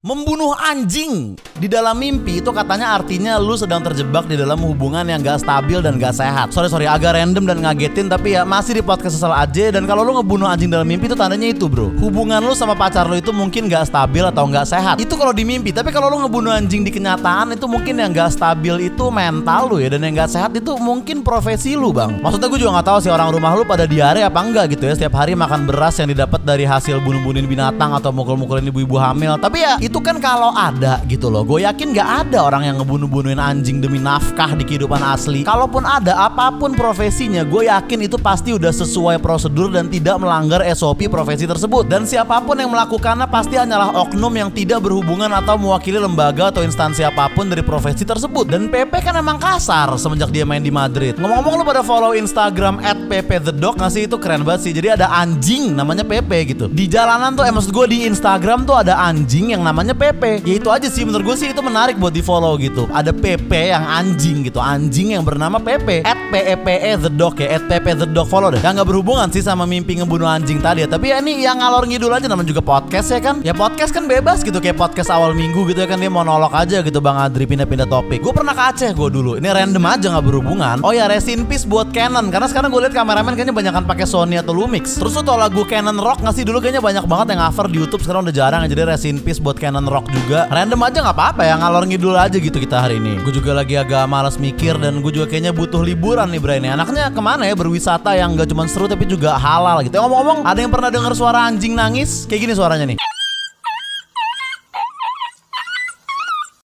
Membunuh anjing di dalam mimpi itu katanya artinya lu sedang terjebak di dalam hubungan yang gak stabil dan gak sehat. Sorry sorry agak random dan ngagetin tapi ya masih di podcast sesal aja dan kalau lu ngebunuh anjing dalam mimpi itu tandanya itu bro. Hubungan lu sama pacar lu itu mungkin gak stabil atau gak sehat. Itu kalau di mimpi tapi kalau lu ngebunuh anjing di kenyataan itu mungkin yang gak stabil itu mental lu ya dan yang gak sehat itu mungkin profesi lu bang. Maksudnya gue juga gak tahu sih orang rumah lu pada diare apa enggak gitu ya setiap hari makan beras yang didapat dari hasil bunuh-bunuhin binatang atau mukul-mukulin ibu-ibu hamil. Tapi ya itu kan kalau ada gitu loh. Gue yakin gak ada orang yang ngebunuh-bunuhin anjing demi nafkah di kehidupan asli. Kalaupun ada apa pun profesinya gue yakin itu pasti udah sesuai prosedur dan tidak melanggar SOP profesi tersebut. Dan siapa pun yang melakukannya pasti hanyalah oknum yang tidak berhubungan atau mewakili lembaga atau instansi apa pun dari profesi tersebut. Dan PP kan emang kasar semenjak dia main di Madrid. Ngomong-ngomong lu pada follow Instagram at PP The Dog nggak sih? Itu keren banget sih. Jadi ada anjing namanya PP gitu. Di jalanan tuh eh maksud gue di Instagram tuh ada anjing yang namanya PP PP ya itu aja sih menurut gue sih itu menarik buat di follow gitu. Ada PP yang anjing gitu anjing yang bernama PP at PEPE the dog ya at PP the dog follow deh. Yang nggak berhubungan sih sama mimpi ngebunuh anjing tadi ya. Tapi ya ini yang ngalor ngidul aja namanya juga podcast ya kan? Ya podcast kan bebas gitu kayak podcast awal minggu gitu ya kan dia monolog aja gitu Bang Adri pindah-pindah topik. Gue pernah ke Aceh gue dulu ini random aja nggak berhubungan. Oh ya rest in peace buat Canon karena sekarang gue lihat kameramen kayaknya banyak kan pakai Sony atau Lumix. Terus tuh tau lagu Canon Rock nggak sih? Dulu kayaknya banyak banget yang cover di YouTube sekarang udah jarang jadi rest in peace buat Canon Rock juga. Random aja nggak apa-apa ya ngalor ngidul aja gitu kita hari ini. Gue juga lagi agak malas mikir dan gue juga kayaknya butuh liburan nih Bray ini anaknya ke mana ya? Berwisata yang gak cuma seru tapi juga halal gitu. Ngomong-ngomong ada yang pernah dengar suara anjing nangis? Kayak gini suaranya nih